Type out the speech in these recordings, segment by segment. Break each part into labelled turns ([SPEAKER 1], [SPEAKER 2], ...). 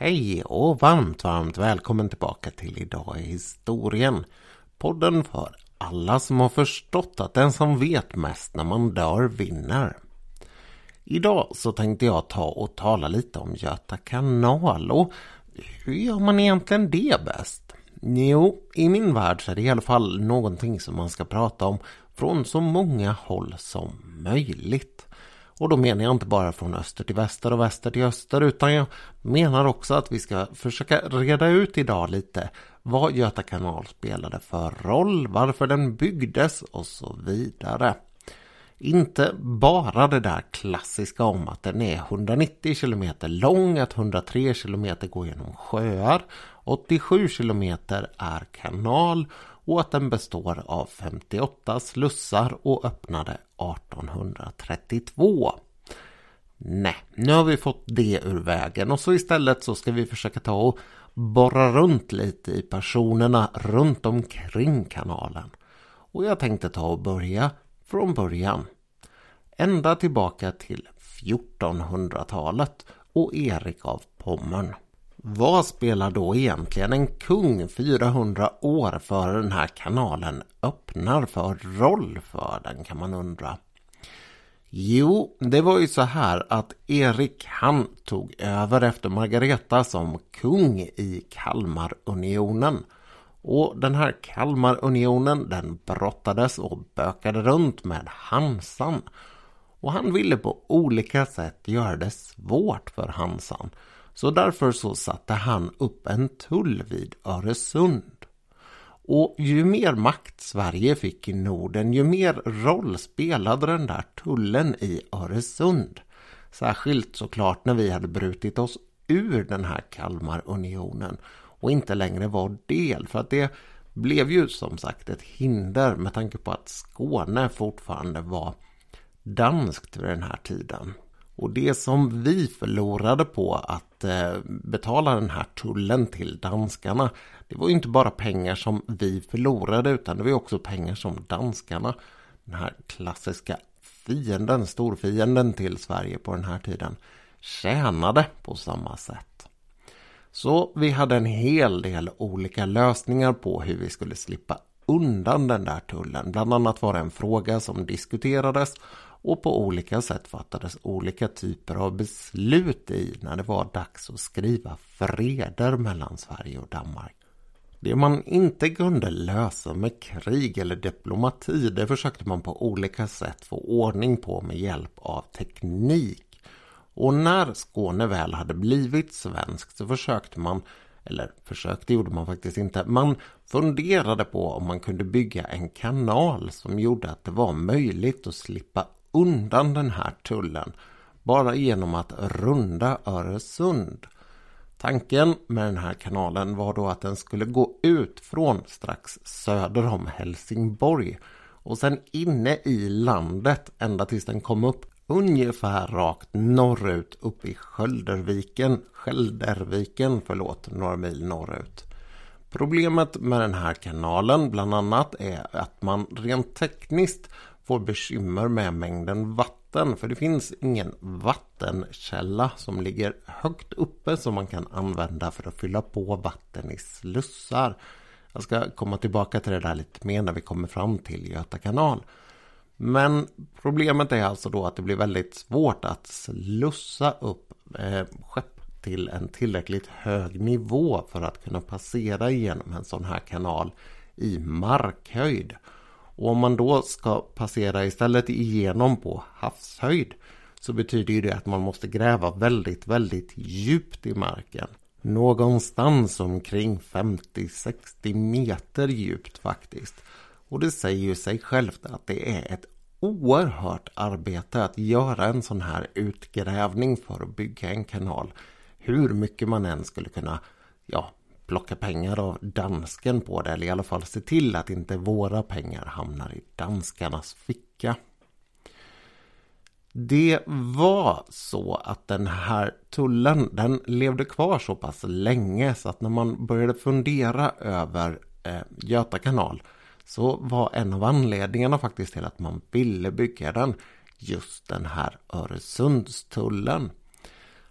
[SPEAKER 1] Hej och varmt, varmt välkommen tillbaka till Idag i historien. Podden för alla som har förstått att den som vet mest när man dör vinner. Idag så tänkte jag ta och tala lite om Göta kanal och hur gör man egentligen det bäst? Jo, i min värld så är det i alla fall någonting som man ska prata om från så många håll som möjligt. Och då menar jag inte bara från öster till väster och väster till öster utan jag menar också att vi ska försöka reda ut idag lite vad Göta kanal spelade för roll, varför den byggdes och så vidare. Inte bara det där klassiska om att den är 190 km lång, att 103 km går genom sjöar, 87 km är kanal och att den består av 58 slussar och öppnade 1832. Nej, nu har vi fått det ur vägen och så istället så ska vi försöka ta och borra runt lite i personerna runt omkring kanalen. Och jag tänkte ta och börja från början. Ända tillbaka till 1400-talet och Erik av Pommern. Vad spelar då egentligen en kung 400 år före den här kanalen öppnar för roll för den kan man undra. Jo, det var ju så här att Erik han tog över efter Margareta som kung i Kalmarunionen. Och den här Kalmarunionen den brottades och bökade runt med Hansan. Och han ville på olika sätt göra det svårt för Hansan. Så därför så satte han upp en tull vid Öresund. Och ju mer makt Sverige fick i Norden, ju mer roll spelade den där tullen i Öresund. Särskilt såklart när vi hade brutit oss ur den här Kalmarunionen och inte längre var del. För att det blev ju som sagt ett hinder med tanke på att Skåne fortfarande var danskt vid den här tiden. Och det som vi förlorade på att att eh, betala den här tullen till danskarna det var inte bara pengar som vi förlorade utan det var också pengar som danskarna, den här klassiska fienden, storfienden till Sverige på den här tiden, tjänade på samma sätt. Så vi hade en hel del olika lösningar på hur vi skulle slippa undan den där tullen. Bland annat var det en fråga som diskuterades och på olika sätt fattades olika typer av beslut i när det var dags att skriva freder mellan Sverige och Danmark. Det man inte kunde lösa med krig eller diplomati det försökte man på olika sätt få ordning på med hjälp av teknik. Och när Skåne väl hade blivit svenskt så försökte man, eller försökte gjorde man faktiskt inte, man funderade på om man kunde bygga en kanal som gjorde att det var möjligt att slippa undan den här tullen bara genom att runda Öresund. Tanken med den här kanalen var då att den skulle gå ut från strax söder om Helsingborg och sen inne i landet ända tills den kom upp ungefär rakt norrut upp i Skölderviken, Skälderviken, förlåt, några mil norrut. Problemet med den här kanalen bland annat är att man rent tekniskt får bekymmer med mängden vatten. För det finns ingen vattenkälla som ligger högt uppe som man kan använda för att fylla på vatten i slussar. Jag ska komma tillbaka till det där lite mer när vi kommer fram till Göta kanal. Men problemet är alltså då att det blir väldigt svårt att slussa upp eh, skepp till en tillräckligt hög nivå för att kunna passera igenom en sån här kanal i markhöjd. Och om man då ska passera istället igenom på havshöjd så betyder det att man måste gräva väldigt, väldigt djupt i marken. Någonstans omkring 50-60 meter djupt faktiskt. Och det säger ju sig självt att det är ett oerhört arbete att göra en sån här utgrävning för att bygga en kanal. Hur mycket man än skulle kunna ja, plocka pengar av dansken på det. Eller i alla fall se till att inte våra pengar hamnar i danskarnas ficka. Det var så att den här tullen den levde kvar så pass länge så att när man började fundera över eh, Göta kanal så var en av anledningarna faktiskt till att man ville bygga den just den här Öresundstullen.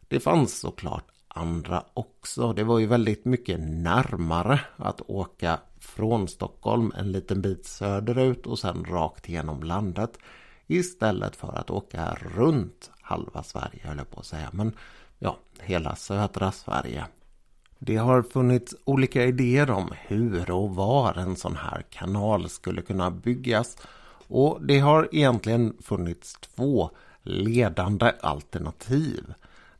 [SPEAKER 1] Det fanns såklart andra också. Det var ju väldigt mycket närmare att åka från Stockholm en liten bit söderut och sen rakt genom landet. Istället för att åka runt halva Sverige höll jag på att säga. Men ja, hela södra Sverige. Det har funnits olika idéer om hur och var en sån här kanal skulle kunna byggas. Och det har egentligen funnits två ledande alternativ.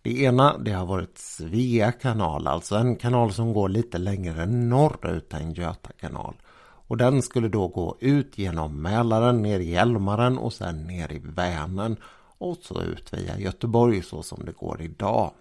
[SPEAKER 1] Det ena det har varit Svea kanal, alltså en kanal som går lite längre norrut än Göta kanal. Och den skulle då gå ut genom Mälaren, ner i Hjälmaren och sen ner i Vänern och så ut via Göteborg så som det går idag.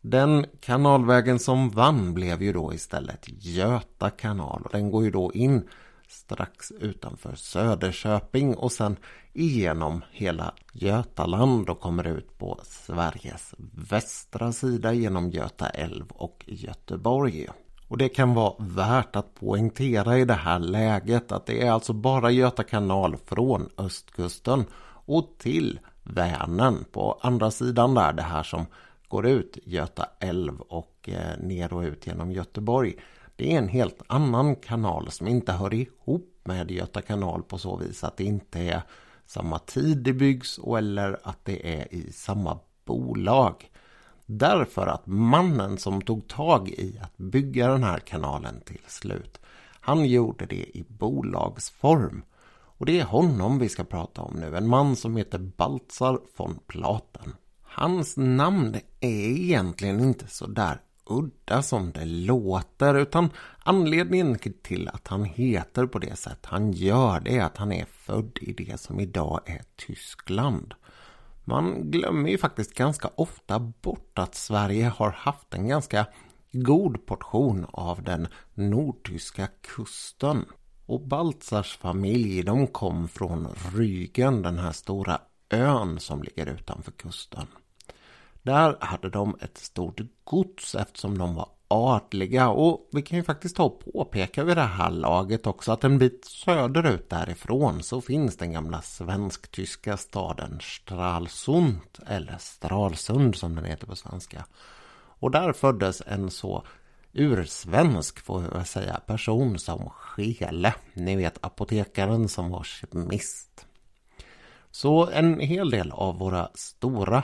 [SPEAKER 1] Den kanalvägen som vann blev ju då istället Göta kanal och den går ju då in strax utanför Söderköping och sen igenom hela Götaland och kommer ut på Sveriges västra sida genom Göta älv och Göteborg. Och det kan vara värt att poängtera i det här läget att det är alltså bara Göta kanal från östkusten och till Vänern på andra sidan där det här som går ut Göta älv och eh, ner och ut genom Göteborg. Det är en helt annan kanal som inte hör ihop med Göta kanal på så vis att det inte är samma tid det byggs och eller att det är i samma bolag. Därför att mannen som tog tag i att bygga den här kanalen till slut, han gjorde det i bolagsform. Och det är honom vi ska prata om nu, en man som heter Baltzar von Platen. Hans namn är egentligen inte så där udda som det låter utan anledningen till att han heter på det sätt han gör det är att han är född i det som idag är Tyskland. Man glömmer ju faktiskt ganska ofta bort att Sverige har haft en ganska god portion av den nordtyska kusten. Och Baltzars familj de kom från Rügen, den här stora ön som ligger utanför kusten. Där hade de ett stort gods eftersom de var adliga och vi kan ju faktiskt ta och påpeka vid det här laget också att en bit söderut därifrån så finns den gamla svensk-tyska staden Stralsund eller Stralsund som den heter på svenska. Och där föddes en så ursvensk får jag säga person som Skele. Ni vet apotekaren som var kemist. Så en hel del av våra stora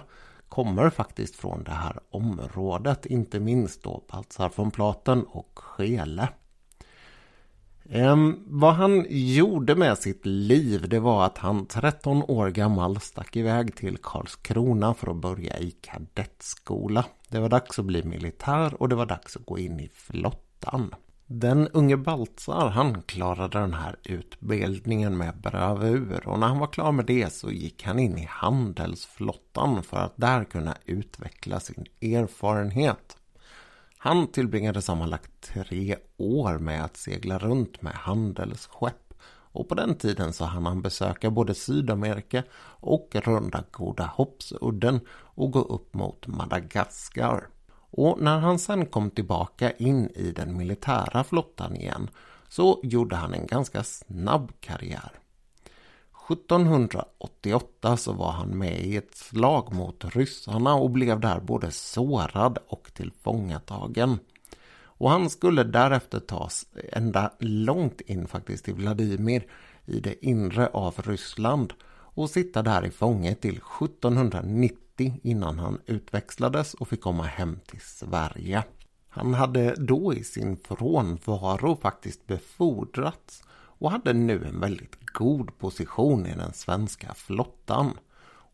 [SPEAKER 1] kommer faktiskt från det här området. Inte minst då Baltzar von Platen och Scheele. Ehm, vad han gjorde med sitt liv det var att han 13 år gammal stack iväg till Karlskrona för att börja i kadettskola. Det var dags att bli militär och det var dags att gå in i flottan. Den unge Baltzar han klarade den här utbildningen med bravur och när han var klar med det så gick han in i handelsflottan för att där kunna utveckla sin erfarenhet. Han tillbringade sammanlagt tre år med att segla runt med handelsskepp och på den tiden så hann han besöka både Sydamerika och runda Goda Hoppsudden och gå upp mot Madagaskar. Och när han sen kom tillbaka in i den militära flottan igen så gjorde han en ganska snabb karriär. 1788 så var han med i ett slag mot ryssarna och blev där både sårad och tillfångatagen. Och han skulle därefter tas ända långt in faktiskt till Vladimir i det inre av Ryssland och sitta där i fånge till 1790 innan han utväxlades och fick komma hem till Sverige. Han hade då i sin frånvaro faktiskt befordrats och hade nu en väldigt god position i den svenska flottan.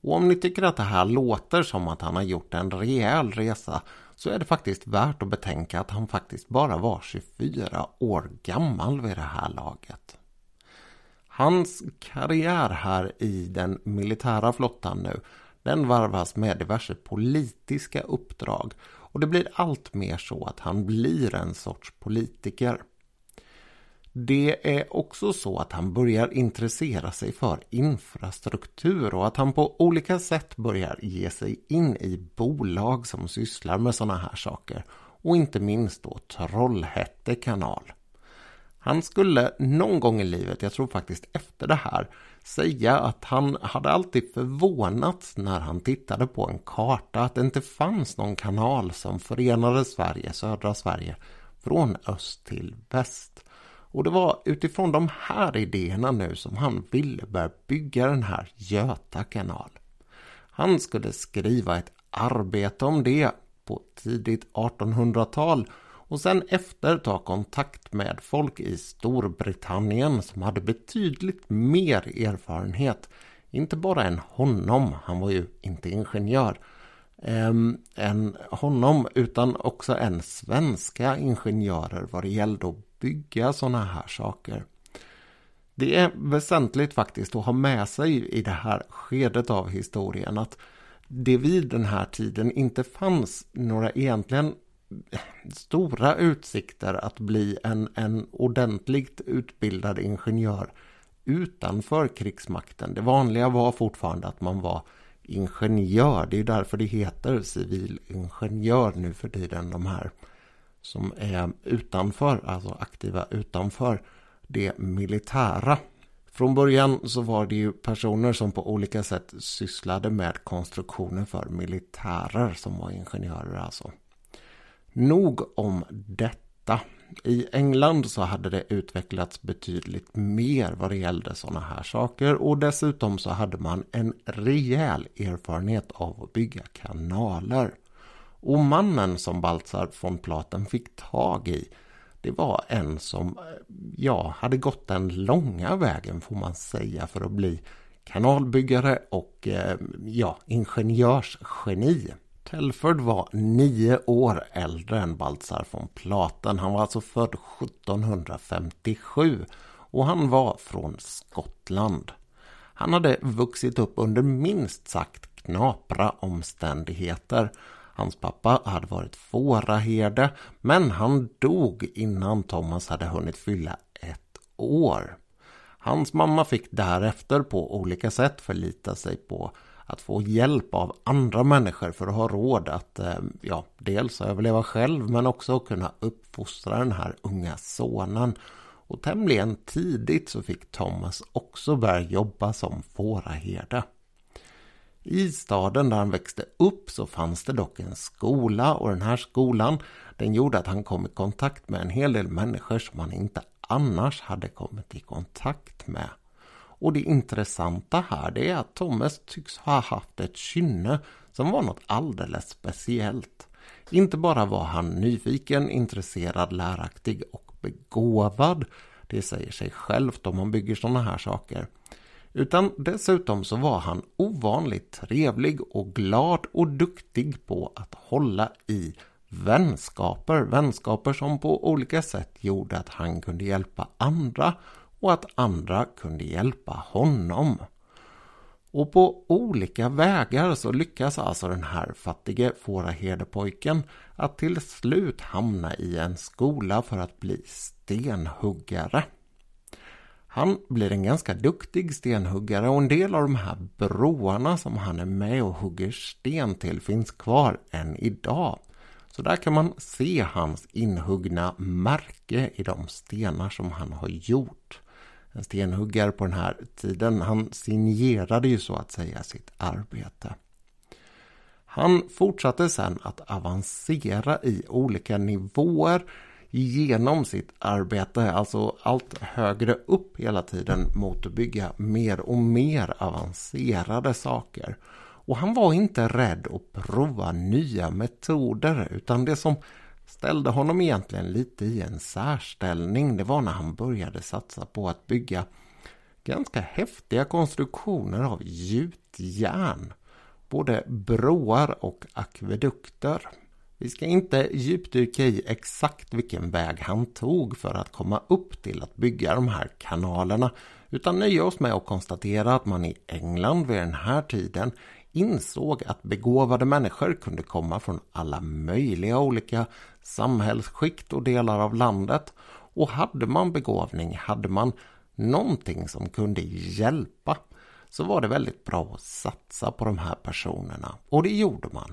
[SPEAKER 1] Och om ni tycker att det här låter som att han har gjort en rejäl resa så är det faktiskt värt att betänka att han faktiskt bara var 24 år gammal vid det här laget. Hans karriär här i den militära flottan nu den varvas med diverse politiska uppdrag och det blir allt mer så att han blir en sorts politiker. Det är också så att han börjar intressera sig för infrastruktur och att han på olika sätt börjar ge sig in i bolag som sysslar med sådana här saker. Och inte minst då Trollhätte kanal. Han skulle någon gång i livet, jag tror faktiskt efter det här, säga att han hade alltid förvånats när han tittade på en karta att det inte fanns någon kanal som förenade Sverige, södra Sverige, från öst till väst. Och det var utifrån de här idéerna nu som han ville börja bygga den här Göta kanal. Han skulle skriva ett arbete om det på tidigt 1800-tal och sen efter ta kontakt med folk i Storbritannien som hade betydligt mer erfarenhet. Inte bara än honom, han var ju inte ingenjör, ähm, än honom utan också en svenska ingenjörer vad det gällde att bygga sådana här saker. Det är väsentligt faktiskt att ha med sig i det här skedet av historien att det vid den här tiden inte fanns några egentligen stora utsikter att bli en, en ordentligt utbildad ingenjör utanför krigsmakten. Det vanliga var fortfarande att man var ingenjör. Det är därför det heter civilingenjör nu för tiden. De här som är utanför, alltså aktiva utanför det militära. Från början så var det ju personer som på olika sätt sysslade med konstruktioner för militärer som var ingenjörer alltså. Nog om detta. I England så hade det utvecklats betydligt mer vad det gällde sådana här saker och dessutom så hade man en rejäl erfarenhet av att bygga kanaler. Och mannen som Baltzar von Platen fick tag i det var en som eh, ja, hade gått den långa vägen får man säga för att bli kanalbyggare och eh, ja, ingenjörsgeni. Telford var nio år äldre än Baltzar von Platen. Han var alltså född 1757 och han var från Skottland. Han hade vuxit upp under minst sagt knapra omständigheter. Hans pappa hade varit fåraherde men han dog innan Thomas hade hunnit fylla ett år. Hans mamma fick därefter på olika sätt förlita sig på att få hjälp av andra människor för att ha råd att eh, ja, dels överleva själv men också kunna uppfostra den här unga sonen. Och tämligen tidigt så fick Thomas också börja jobba som fåraherde. I staden där han växte upp så fanns det dock en skola och den här skolan den gjorde att han kom i kontakt med en hel del människor som han inte annars hade kommit i kontakt med. Och det intressanta här det är att Thomas tycks ha haft ett kynne som var något alldeles speciellt. Inte bara var han nyfiken, intresserad, läraktig och begåvad. Det säger sig självt om man bygger sådana här saker. Utan dessutom så var han ovanligt trevlig och glad och duktig på att hålla i vänskaper. Vänskaper som på olika sätt gjorde att han kunde hjälpa andra och att andra kunde hjälpa honom. Och på olika vägar så lyckas alltså den här fattige fåraherdepojken att till slut hamna i en skola för att bli stenhuggare. Han blir en ganska duktig stenhuggare och en del av de här broarna som han är med och hugger sten till finns kvar än idag. Så där kan man se hans inhuggna märke i de stenar som han har gjort en stenhuggare på den här tiden. Han signerade ju så att säga sitt arbete. Han fortsatte sen att avancera i olika nivåer genom sitt arbete, alltså allt högre upp hela tiden mot att bygga mer och mer avancerade saker. Och han var inte rädd att prova nya metoder utan det som ställde honom egentligen lite i en särställning. Det var när han började satsa på att bygga ganska häftiga konstruktioner av gjutjärn. Både broar och akvedukter. Vi ska inte djupdyka i exakt vilken väg han tog för att komma upp till att bygga de här kanalerna utan nöja oss med att konstatera att man i England vid den här tiden insåg att begåvade människor kunde komma från alla möjliga olika samhällsskikt och delar av landet. Och hade man begåvning, hade man någonting som kunde hjälpa så var det väldigt bra att satsa på de här personerna. Och det gjorde man.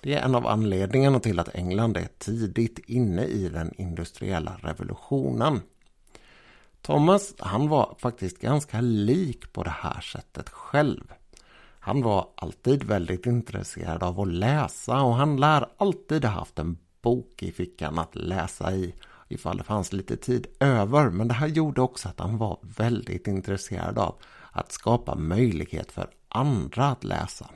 [SPEAKER 1] Det är en av anledningarna till att England är tidigt inne i den industriella revolutionen. Thomas, han var faktiskt ganska lik på det här sättet själv. Han var alltid väldigt intresserad av att läsa och han lär alltid ha haft en bok i fickan att läsa i ifall det fanns lite tid över. Men det här gjorde också att han var väldigt intresserad av att skapa möjlighet för andra att läsa.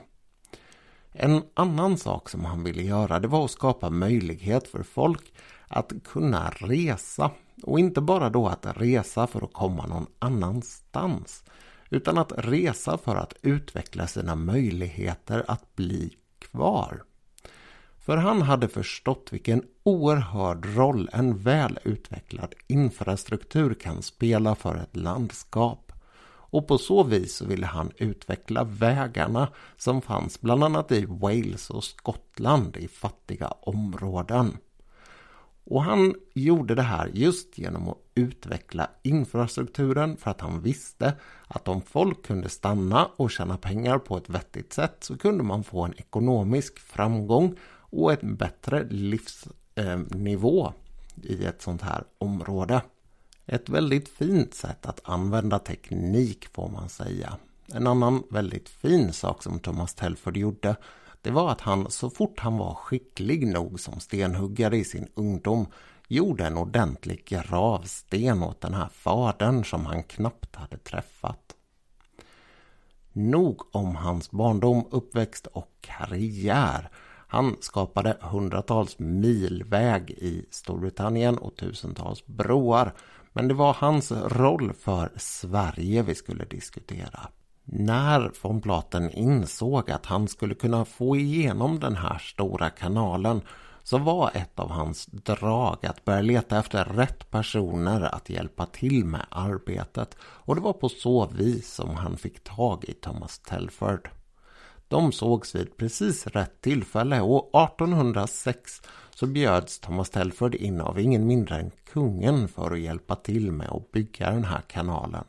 [SPEAKER 1] En annan sak som han ville göra det var att skapa möjlighet för folk att kunna resa. Och inte bara då att resa för att komma någon annanstans. Utan att resa för att utveckla sina möjligheter att bli kvar. För han hade förstått vilken oerhörd roll en väl utvecklad infrastruktur kan spela för ett landskap. Och på så vis ville han utveckla vägarna som fanns bland annat i Wales och Skottland i fattiga områden. Och han gjorde det här just genom att utveckla infrastrukturen för att han visste att om folk kunde stanna och tjäna pengar på ett vettigt sätt så kunde man få en ekonomisk framgång och en bättre livsnivå eh, i ett sånt här område. Ett väldigt fint sätt att använda teknik får man säga. En annan väldigt fin sak som Thomas Telford gjorde det var att han så fort han var skicklig nog som stenhuggare i sin ungdom gjorde en ordentlig gravsten åt den här fadern som han knappt hade träffat. Nog om hans barndom, uppväxt och karriär. Han skapade hundratals mil väg i Storbritannien och tusentals broar. Men det var hans roll för Sverige vi skulle diskutera. När von Platen insåg att han skulle kunna få igenom den här stora kanalen så var ett av hans drag att börja leta efter rätt personer att hjälpa till med arbetet. Och det var på så vis som han fick tag i Thomas Telford. De sågs vid precis rätt tillfälle och 1806 så bjöds Thomas Telford in av ingen mindre än kungen för att hjälpa till med att bygga den här kanalen.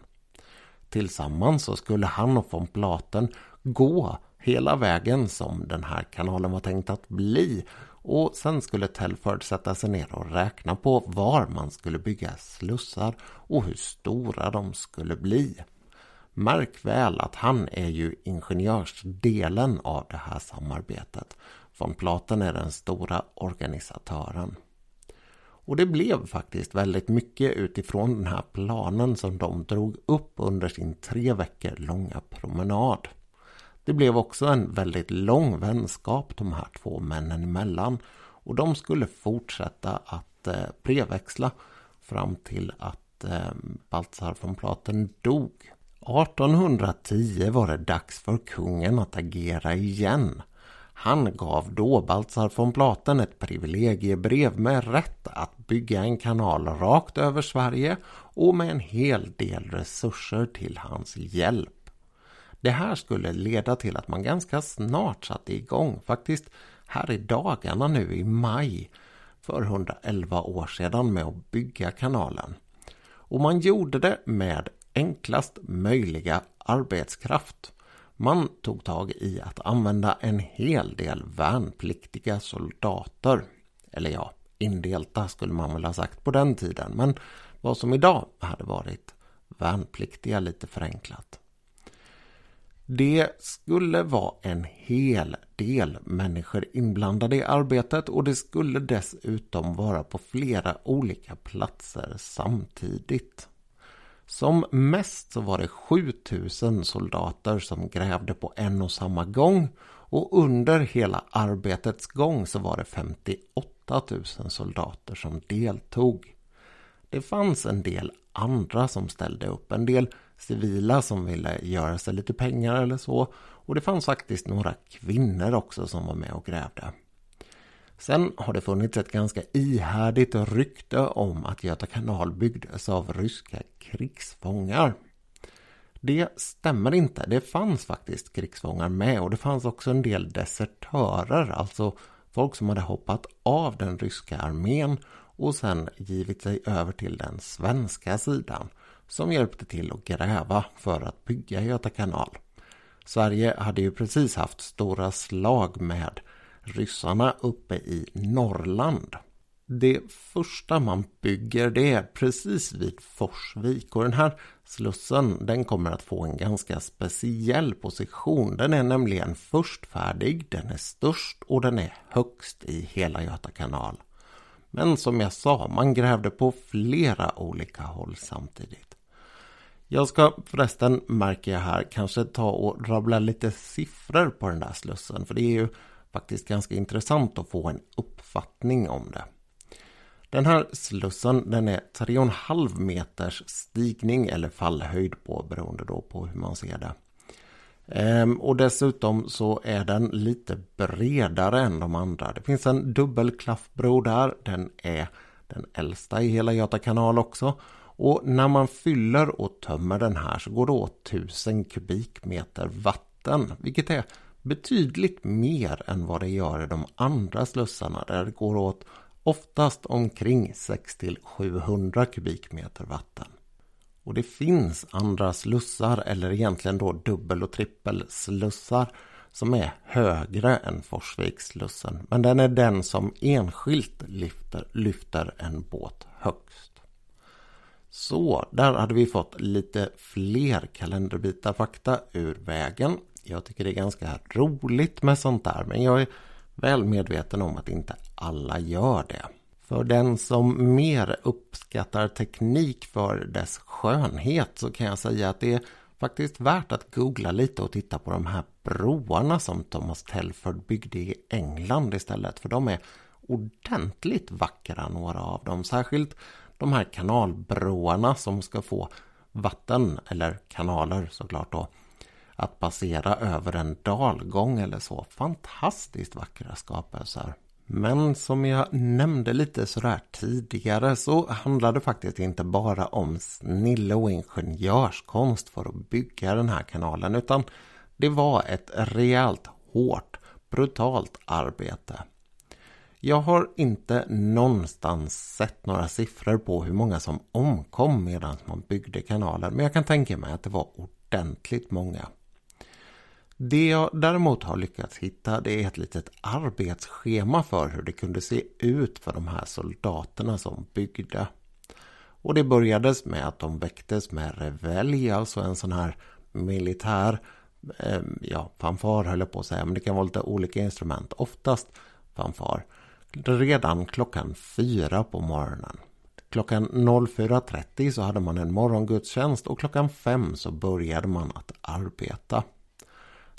[SPEAKER 1] Tillsammans så skulle han och von Platen gå hela vägen som den här kanalen var tänkt att bli och sen skulle Telford sätta sig ner och räkna på var man skulle bygga slussar och hur stora de skulle bli. Märk väl att han är ju ingenjörsdelen av det här samarbetet. Von Platen är den stora organisatören. Och det blev faktiskt väldigt mycket utifrån den här planen som de drog upp under sin tre veckor långa promenad. Det blev också en väldigt lång vänskap de här två männen emellan och de skulle fortsätta att eh, brevväxla fram till att eh, Baltzar von Platen dog. 1810 var det dags för kungen att agera igen. Han gav då Baltzar von Platen ett privilegiebrev med rätt att bygga en kanal rakt över Sverige och med en hel del resurser till hans hjälp. Det här skulle leda till att man ganska snart satte igång, faktiskt här i dagarna nu i maj för 111 år sedan med att bygga kanalen. Och man gjorde det med enklast möjliga arbetskraft. Man tog tag i att använda en hel del värnpliktiga soldater. Eller ja, indelta skulle man väl ha sagt på den tiden. Men vad som idag hade varit värnpliktiga lite förenklat. Det skulle vara en hel del människor inblandade i arbetet och det skulle dessutom vara på flera olika platser samtidigt. Som mest så var det 7000 soldater som grävde på en och samma gång och under hela arbetets gång så var det 58 000 soldater som deltog. Det fanns en del andra som ställde upp, en del civila som ville göra sig lite pengar eller så och det fanns faktiskt några kvinnor också som var med och grävde. Sen har det funnits ett ganska ihärdigt rykte om att Göta kanal byggdes av ryska krigsfångar. Det stämmer inte. Det fanns faktiskt krigsfångar med och det fanns också en del desertörer, alltså folk som hade hoppat av den ryska armén och sen givit sig över till den svenska sidan som hjälpte till att gräva för att bygga Göta kanal. Sverige hade ju precis haft stora slag med ryssarna uppe i Norrland. Det första man bygger det är precis vid Forsvik och den här slussen den kommer att få en ganska speciell position. Den är nämligen först färdig, den är störst och den är högst i hela Göta kanal. Men som jag sa, man grävde på flera olika håll samtidigt. Jag ska förresten, märker jag här, kanske ta och rabbla lite siffror på den där slussen. För det är ju faktiskt ganska intressant att få en uppfattning om det. Den här slussen den är 3,5 meters stigning eller fallhöjd på beroende då på hur man ser det. Ehm, och dessutom så är den lite bredare än de andra. Det finns en dubbelklaffbro där. Den är den äldsta i hela Göta kanal också. Och när man fyller och tömmer den här så går det åt 1000 kubikmeter vatten. Vilket är betydligt mer än vad det gör i de andra slussarna där det går åt oftast omkring 600-700 kubikmeter vatten. Och det finns andra slussar eller egentligen då dubbel och trippelslussar som är högre än Forsviksslussen. Men den är den som enskilt lyfter, lyfter en båt högst. Så, där hade vi fått lite fler kalenderbitar fakta ur vägen. Jag tycker det är ganska roligt med sånt där men jag är väl medveten om att inte alla gör det. För den som mer uppskattar teknik för dess skönhet så kan jag säga att det är faktiskt värt att googla lite och titta på de här broarna som Thomas Telford byggde i England istället. För de är ordentligt vackra några av dem. Särskilt de här kanalbroarna som ska få vatten, eller kanaler såklart då, att passera över en dalgång eller så. Fantastiskt vackra skapelser. Men som jag nämnde lite sådär tidigare så handlar det faktiskt inte bara om snille och ingenjörskonst för att bygga den här kanalen utan det var ett rejält hårt, brutalt arbete. Jag har inte någonstans sett några siffror på hur många som omkom medan man byggde kanalen men jag kan tänka mig att det var ordentligt många. Det jag däremot har lyckats hitta det är ett litet arbetsschema för hur det kunde se ut för de här soldaterna som byggde. Och det börjades med att de väcktes med revelj, alltså en sån här militär eh, ja, fanfar höll jag på att säga, men det kan vara lite olika instrument. Oftast fanfar. Redan klockan fyra på morgonen. Klockan 04.30 så hade man en morgongudstjänst och klockan fem så började man att arbeta.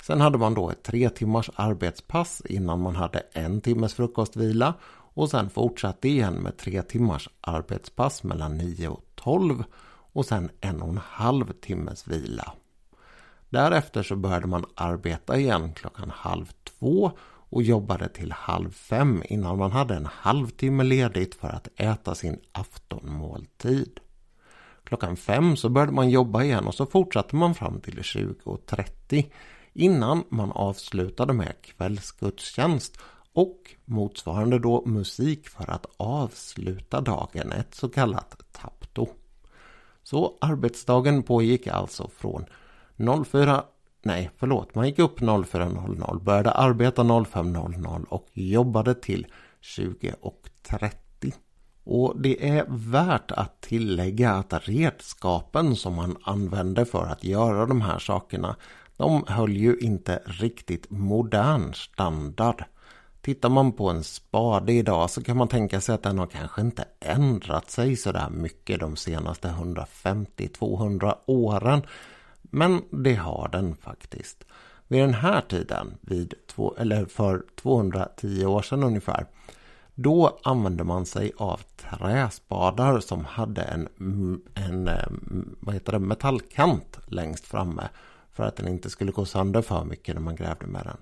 [SPEAKER 1] Sen hade man då ett tre timmars arbetspass innan man hade en timmes frukostvila och sen fortsatte igen med tre timmars arbetspass mellan 9 och 12 och sen en och en halv timmes vila. Därefter så började man arbeta igen klockan halv två och jobbade till halv fem innan man hade en halvtimme ledigt för att äta sin aftonmåltid. Klockan fem så började man jobba igen och så fortsatte man fram till 20.30 innan man avslutade med kvällsgudstjänst och motsvarande då musik för att avsluta dagen, ett så kallat tapto. Så arbetsdagen pågick alltså från 04 Nej, förlåt, man gick upp 04.00, började arbeta 05.00 och jobbade till 20.30. Och det är värt att tillägga att redskapen som man använde för att göra de här sakerna de höll ju inte riktigt modern standard. Tittar man på en spade idag så kan man tänka sig att den har kanske inte ändrat sig sådär mycket de senaste 150-200 åren. Men det har den faktiskt. Vid den här tiden, vid två, eller för 210 år sedan ungefär, då använde man sig av träspadar som hade en, en eh, vad heter det, metallkant längst framme för att den inte skulle gå sönder för mycket när man grävde med den.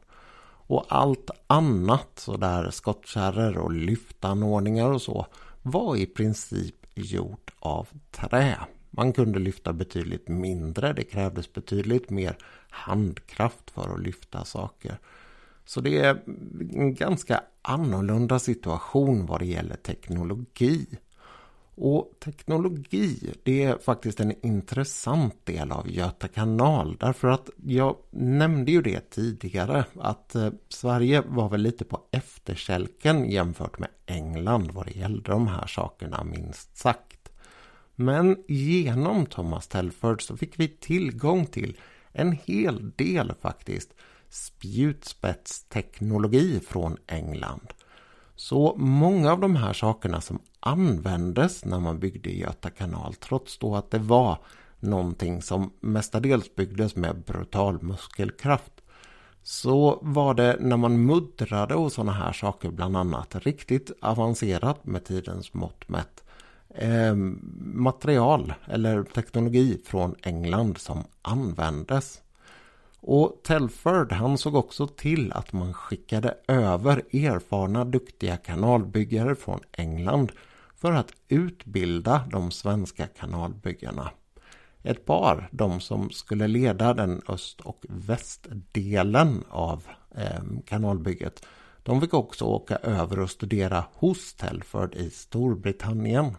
[SPEAKER 1] Och allt annat, sådär skottkärror och lyftanordningar och så, var i princip gjort av trä. Man kunde lyfta betydligt mindre, det krävdes betydligt mer handkraft för att lyfta saker. Så det är en ganska annorlunda situation vad det gäller teknologi. Och teknologi, det är faktiskt en intressant del av Göta kanal. Därför att jag nämnde ju det tidigare att eh, Sverige var väl lite på efterkälken jämfört med England vad det gällde de här sakerna minst sagt. Men genom Thomas Telford så fick vi tillgång till en hel del faktiskt spjutspetsteknologi från England. Så många av de här sakerna som användes när man byggde Göta kanal trots då att det var någonting som mestadels byggdes med brutal muskelkraft så var det när man muddrade och sådana här saker bland annat riktigt avancerat med tidens mått mätt eh, material eller teknologi från England som användes. Och Telford han såg också till att man skickade över erfarna duktiga kanalbyggare från England för att utbilda de svenska kanalbyggarna. Ett par, de som skulle leda den öst och västdelen av eh, kanalbygget, de fick också åka över och studera hos Telford i Storbritannien.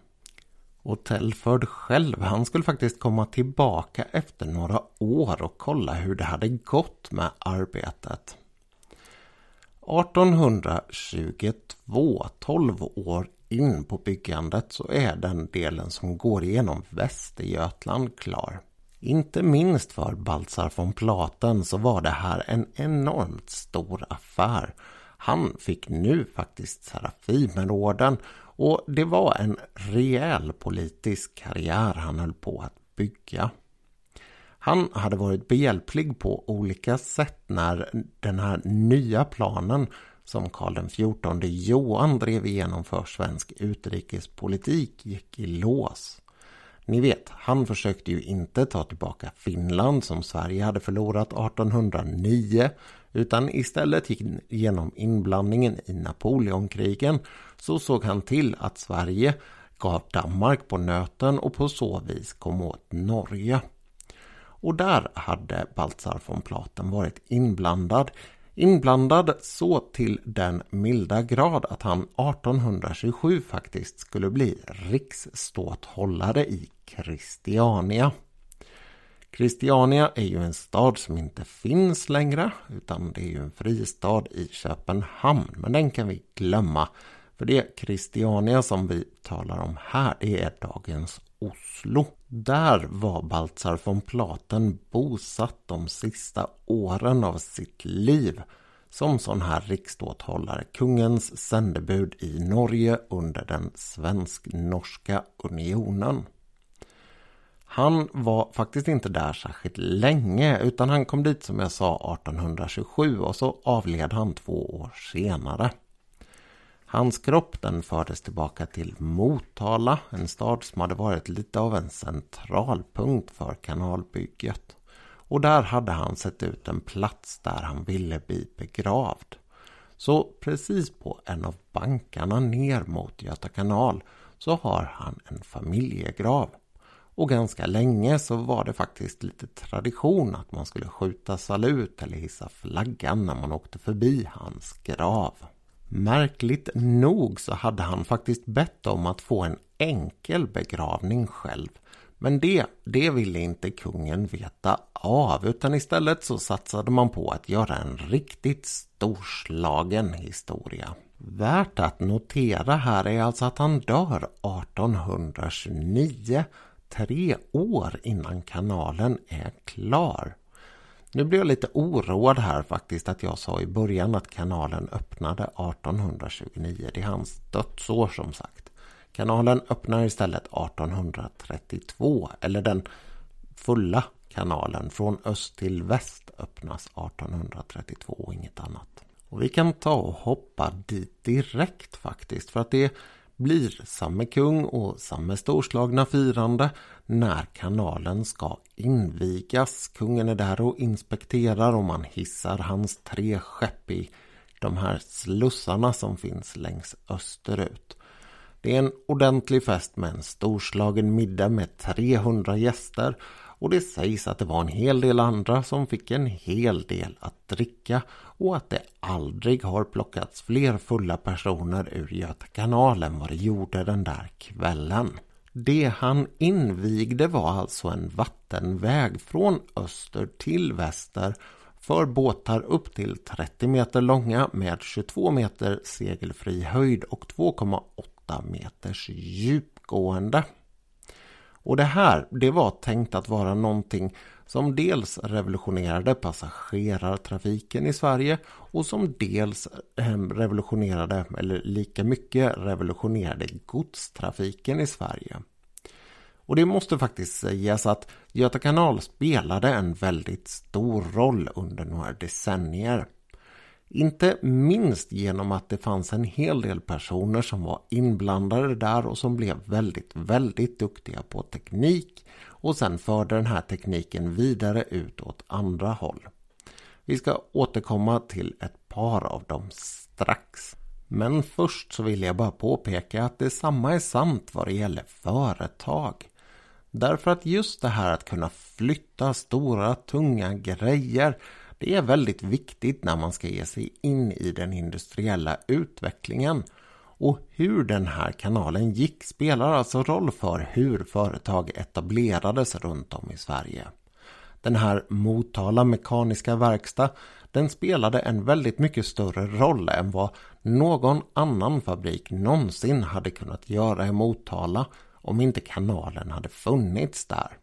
[SPEAKER 1] Och Telford själv, han skulle faktiskt komma tillbaka efter några år och kolla hur det hade gått med arbetet. 1822, 12 år in på byggandet, så är den delen som går igenom Västergötland klar. Inte minst för Baltzar von Platen så var det här en enormt stor affär. Han fick nu faktiskt Serafimerorden och det var en rejäl politisk karriär han höll på att bygga. Han hade varit behjälplig på olika sätt när den här nya planen som Karl XIV Johan drev igenom för svensk utrikespolitik gick i lås. Ni vet, han försökte ju inte ta tillbaka Finland som Sverige hade förlorat 1809 utan istället gick genom inblandningen i Napoleonkrigen så såg han till att Sverige gav Danmark på nöten och på så vis kom åt Norge. Och där hade Baltzar von Platen varit inblandad. Inblandad så till den milda grad att han 1827 faktiskt skulle bli riksståthållare i Christiania. Christiania är ju en stad som inte finns längre utan det är ju en fristad i Köpenhamn. Men den kan vi glömma. För det Christiania som vi talar om här det är dagens Oslo. Där var Baltzar von Platen bosatt de sista åren av sitt liv som sån här riksståthållare, kungens sändebud i Norge under den svensk-norska unionen. Han var faktiskt inte där särskilt länge utan han kom dit som jag sa 1827 och så avled han två år senare. Hans kropp den fördes tillbaka till Motala, en stad som hade varit lite av en centralpunkt för kanalbygget. Och där hade han sett ut en plats där han ville bli begravd. Så precis på en av bankarna ner mot Göta kanal så har han en familjegrav. Och ganska länge så var det faktiskt lite tradition att man skulle skjuta salut eller hissa flaggan när man åkte förbi hans grav. Märkligt nog så hade han faktiskt bett om att få en enkel begravning själv. Men det, det ville inte kungen veta av utan istället så satsade man på att göra en riktigt storslagen historia. Värt att notera här är alltså att han dör 1829 tre år innan kanalen är klar. Nu blir jag lite oroad här faktiskt att jag sa i början att kanalen öppnade 1829. Det är hans dödsår som sagt. Kanalen öppnar istället 1832 eller den fulla kanalen från öst till väst öppnas 1832 och inget annat. Och vi kan ta och hoppa dit direkt faktiskt för att det blir samme kung och samme storslagna firande när kanalen ska invigas. Kungen är där och inspekterar och man hissar hans tre skepp i de här slussarna som finns längs österut. Det är en ordentlig fest med en storslagen middag med 300 gäster och det sägs att det var en hel del andra som fick en hel del att dricka och att det aldrig har plockats fler fulla personer ur Göta kanal än vad det gjorde den där kvällen. Det han invigde var alltså en vattenväg från öster till väster för båtar upp till 30 meter långa med 22 meter segelfri höjd och 2,8 meters djupgående. Och det här, det var tänkt att vara någonting som dels revolutionerade passagerartrafiken i Sverige och som dels ehm, revolutionerade, eller lika mycket revolutionerade godstrafiken i Sverige. Och det måste faktiskt sägas att Göta kanal spelade en väldigt stor roll under några decennier. Inte minst genom att det fanns en hel del personer som var inblandade där och som blev väldigt, väldigt duktiga på teknik och sen förde den här tekniken vidare ut åt andra håll. Vi ska återkomma till ett par av dem strax. Men först så vill jag bara påpeka att detsamma är sant vad det gäller företag. Därför att just det här att kunna flytta stora tunga grejer det är väldigt viktigt när man ska ge sig in i den industriella utvecklingen. Och hur den här kanalen gick spelar alltså roll för hur företag etablerades runt om i Sverige. Den här Motala Mekaniska Verkstad den spelade en väldigt mycket större roll än vad någon annan fabrik någonsin hade kunnat göra i Motala om inte kanalen hade funnits där.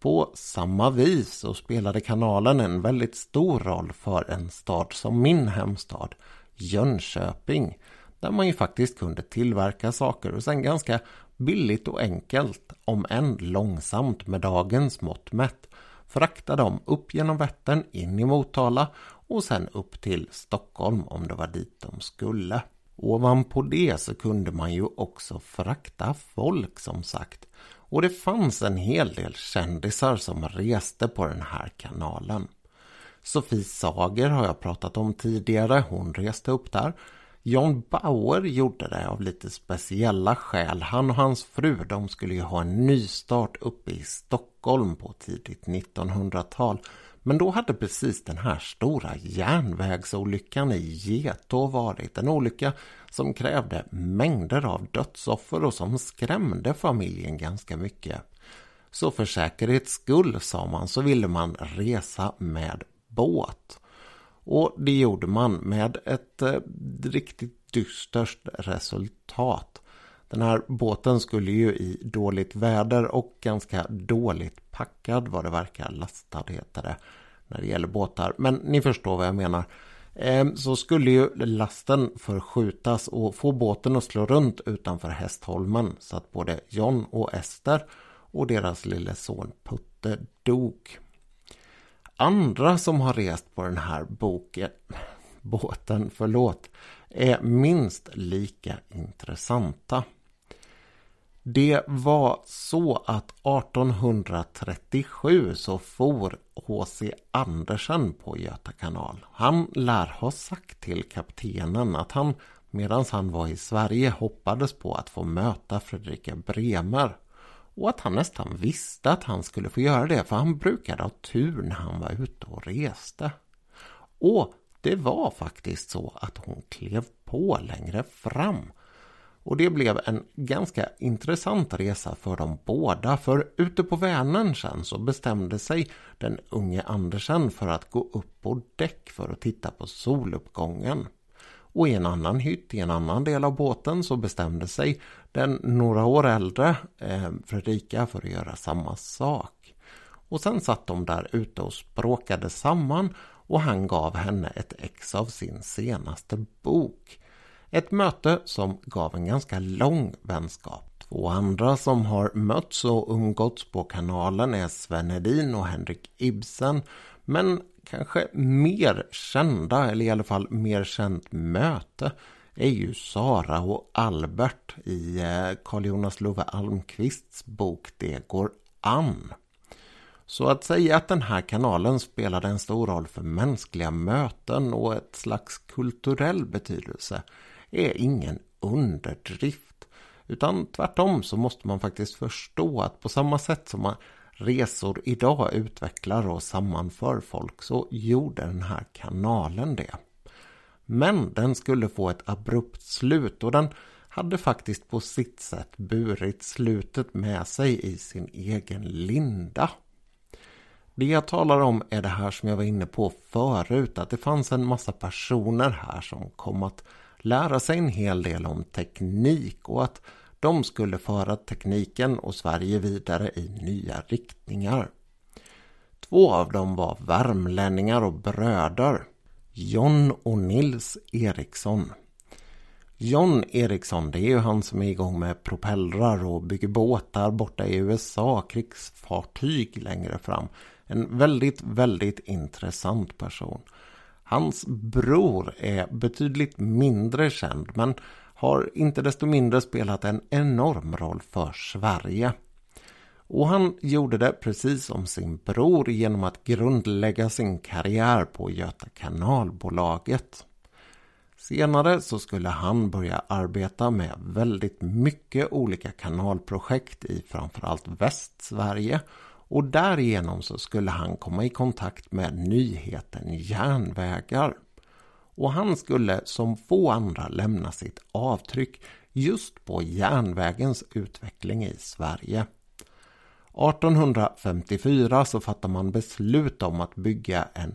[SPEAKER 1] På samma vis så spelade kanalen en väldigt stor roll för en stad som min hemstad, Jönköping, där man ju faktiskt kunde tillverka saker och sen ganska billigt och enkelt, om än långsamt med dagens mått mätt, frakta dem upp genom Vättern in i Motala och sen upp till Stockholm om det var dit de skulle. Ovanpå det så kunde man ju också frakta folk som sagt. Och det fanns en hel del kändisar som reste på den här kanalen. Sofie Sager har jag pratat om tidigare, hon reste upp där. John Bauer gjorde det av lite speciella skäl. Han och hans fru de skulle ju ha en nystart uppe i Stockholm på tidigt 1900-tal. Men då hade precis den här stora järnvägsolyckan i Getå varit en olycka som krävde mängder av dödsoffer och som skrämde familjen ganska mycket. Så för säkerhets skull, sa man, så ville man resa med båt. Och det gjorde man med ett eh, riktigt dystert resultat. Den här båten skulle ju i dåligt väder och ganska dåligt packad vad det verkar, lastad heter det när det gäller båtar. Men ni förstår vad jag menar. Eh, så skulle ju lasten förskjutas och få båten att slå runt utanför Hästholmen så att både John och Ester och deras lille son Putte dog. Andra som har rest på den här boken, båten, förlåt, är minst lika intressanta. Det var så att 1837 så for H.C. Andersen på Göta kanal. Han lär ha sagt till kaptenen att han medan han var i Sverige hoppades på att få möta Fredrika Bremer. Och att han nästan visste att han skulle få göra det för han brukade ha tur när han var ute och reste. Och det var faktiskt så att hon klev på längre fram och det blev en ganska intressant resa för dem båda för ute på Vänern sen så bestämde sig den unge Andersen för att gå upp på däck för att titta på soluppgången. Och i en annan hytt i en annan del av båten så bestämde sig den några år äldre eh, Fredrika för att göra samma sak. Och sen satt de där ute och språkade samman och han gav henne ett ex av sin senaste bok. Ett möte som gav en ganska lång vänskap. Två andra som har mötts och umgåtts på kanalen är Sven Hedin och Henrik Ibsen. Men kanske mer kända, eller i alla fall mer känt möte är ju Sara och Albert i eh, Carl Jonas Love Almqvists bok Det går an. Så att säga att den här kanalen spelade en stor roll för mänskliga möten och ett slags kulturell betydelse är ingen underdrift. Utan tvärtom så måste man faktiskt förstå att på samma sätt som man resor idag utvecklar och sammanför folk så gjorde den här kanalen det. Men den skulle få ett abrupt slut och den hade faktiskt på sitt sätt burit slutet med sig i sin egen linda. Det jag talar om är det här som jag var inne på förut, att det fanns en massa personer här som kom att lära sig en hel del om teknik och att de skulle föra tekniken och Sverige vidare i nya riktningar. Två av dem var värmlänningar och bröder, John och Nils Eriksson. John Eriksson, det är ju han som är igång med propellrar och bygger båtar borta i USA, krigsfartyg längre fram. En väldigt, väldigt intressant person. Hans bror är betydligt mindre känd men har inte desto mindre spelat en enorm roll för Sverige. Och han gjorde det precis som sin bror genom att grundlägga sin karriär på Göta kanalbolaget. Senare så skulle han börja arbeta med väldigt mycket olika kanalprojekt i framförallt Västsverige och därigenom så skulle han komma i kontakt med nyheten järnvägar. Och han skulle som få andra lämna sitt avtryck just på järnvägens utveckling i Sverige. 1854 så fattar man beslut om att bygga en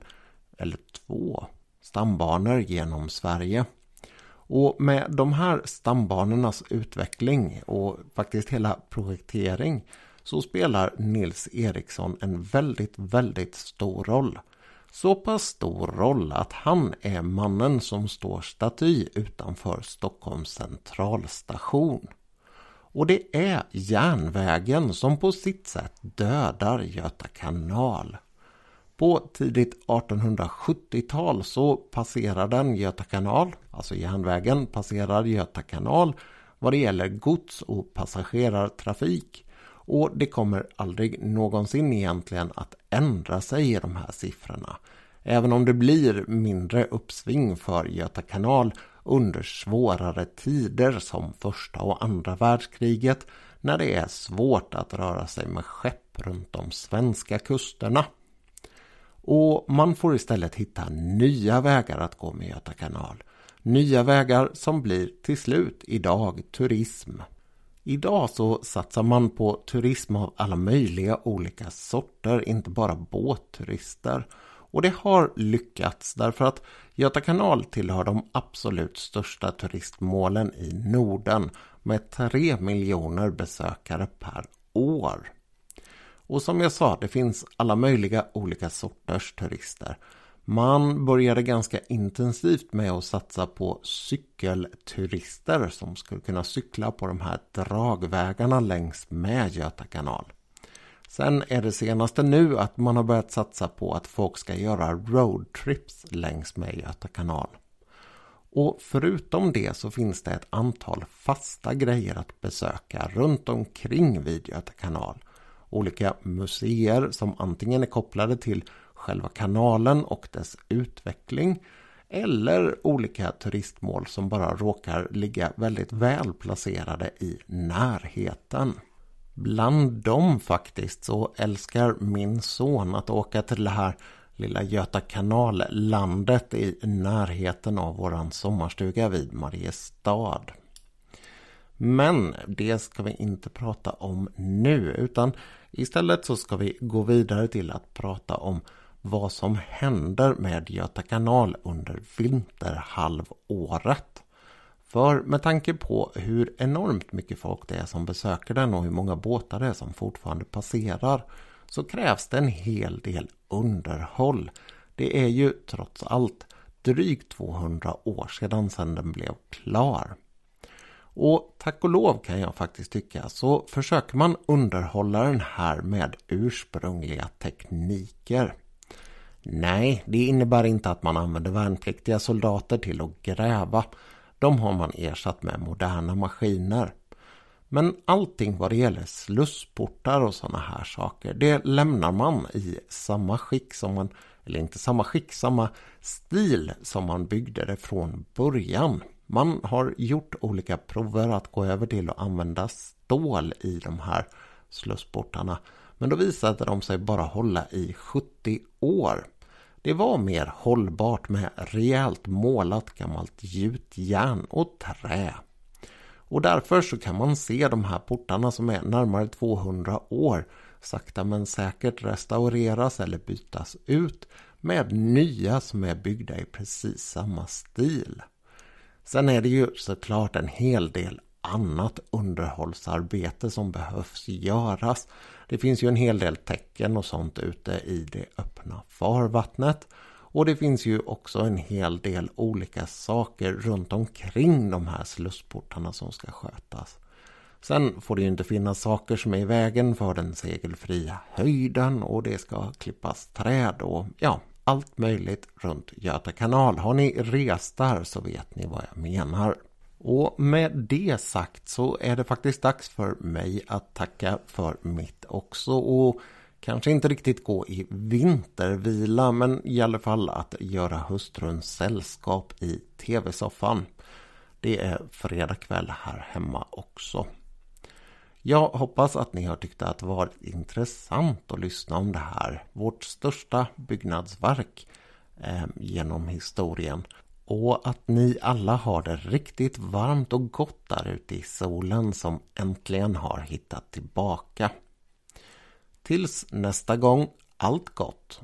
[SPEAKER 1] eller två stambanor genom Sverige. Och med de här stambanornas utveckling och faktiskt hela projektering så spelar Nils Eriksson en väldigt, väldigt stor roll. Så pass stor roll att han är mannen som står staty utanför Stockholms centralstation. Och det är järnvägen som på sitt sätt dödar Göta kanal. På tidigt 1870-tal så passerar den Göta kanal, alltså järnvägen passerar Göta kanal vad det gäller gods och passagerartrafik. Och det kommer aldrig någonsin egentligen att ändra sig i de här siffrorna. Även om det blir mindre uppsving för Göta kanal under svårare tider som första och andra världskriget när det är svårt att röra sig med skepp runt de svenska kusterna. Och man får istället hitta nya vägar att gå med Göta kanal. Nya vägar som blir till slut idag turism. Idag så satsar man på turism av alla möjliga olika sorter, inte bara båtturister. Och det har lyckats därför att Göta kanal tillhör de absolut största turistmålen i Norden med 3 miljoner besökare per år. Och som jag sa, det finns alla möjliga olika sorters turister. Man började ganska intensivt med att satsa på cykelturister som skulle kunna cykla på de här dragvägarna längs med Göta kanal. Sen är det senaste nu att man har börjat satsa på att folk ska göra roadtrips längs med Göta kanal. Och förutom det så finns det ett antal fasta grejer att besöka runt omkring vid Göta kanal. Olika museer som antingen är kopplade till själva kanalen och dess utveckling eller olika turistmål som bara råkar ligga väldigt väl placerade i närheten. Bland dem faktiskt så älskar min son att åka till det här lilla Göta kanal-landet i närheten av våran sommarstuga vid Mariestad. Men det ska vi inte prata om nu utan istället så ska vi gå vidare till att prata om vad som händer med Göta kanal under vinterhalvåret. För med tanke på hur enormt mycket folk det är som besöker den och hur många båtar det är som fortfarande passerar så krävs det en hel del underhåll. Det är ju trots allt drygt 200 år sedan sedan den blev klar. Och tack och lov kan jag faktiskt tycka så försöker man underhålla den här med ursprungliga tekniker. Nej, det innebär inte att man använder värnpliktiga soldater till att gräva. De har man ersatt med moderna maskiner. Men allting vad det gäller slussportar och sådana här saker, det lämnar man i samma skick som man, eller inte samma skick, samma stil som man byggde det från början. Man har gjort olika prover att gå över till att använda stål i de här slussportarna Men då visade de sig bara hålla i 70 år. Det var mer hållbart med rejält målat gammalt gjutjärn och trä. Och därför så kan man se de här portarna som är närmare 200 år sakta men säkert restaureras eller bytas ut med nya som är byggda i precis samma stil. Sen är det ju såklart en hel del annat underhållsarbete som behövs göras. Det finns ju en hel del tecken och sånt ute i det öppna farvattnet. Och det finns ju också en hel del olika saker runt omkring de här slussportarna som ska skötas. Sen får det ju inte finnas saker som är i vägen för den segelfria höjden och det ska klippas träd och ja, allt möjligt runt Göta kanal. Har ni rest där så vet ni vad jag menar. Och med det sagt så är det faktiskt dags för mig att tacka för mitt också och kanske inte riktigt gå i vintervila men i alla fall att göra hustruns sällskap i tv-soffan. Det är fredag kväll här hemma också. Jag hoppas att ni har tyckt att det varit intressant att lyssna om det här. Vårt största byggnadsverk eh, genom historien. Och att ni alla har det riktigt varmt och gott där ute i solen som äntligen har hittat tillbaka. Tills nästa gång, allt gott!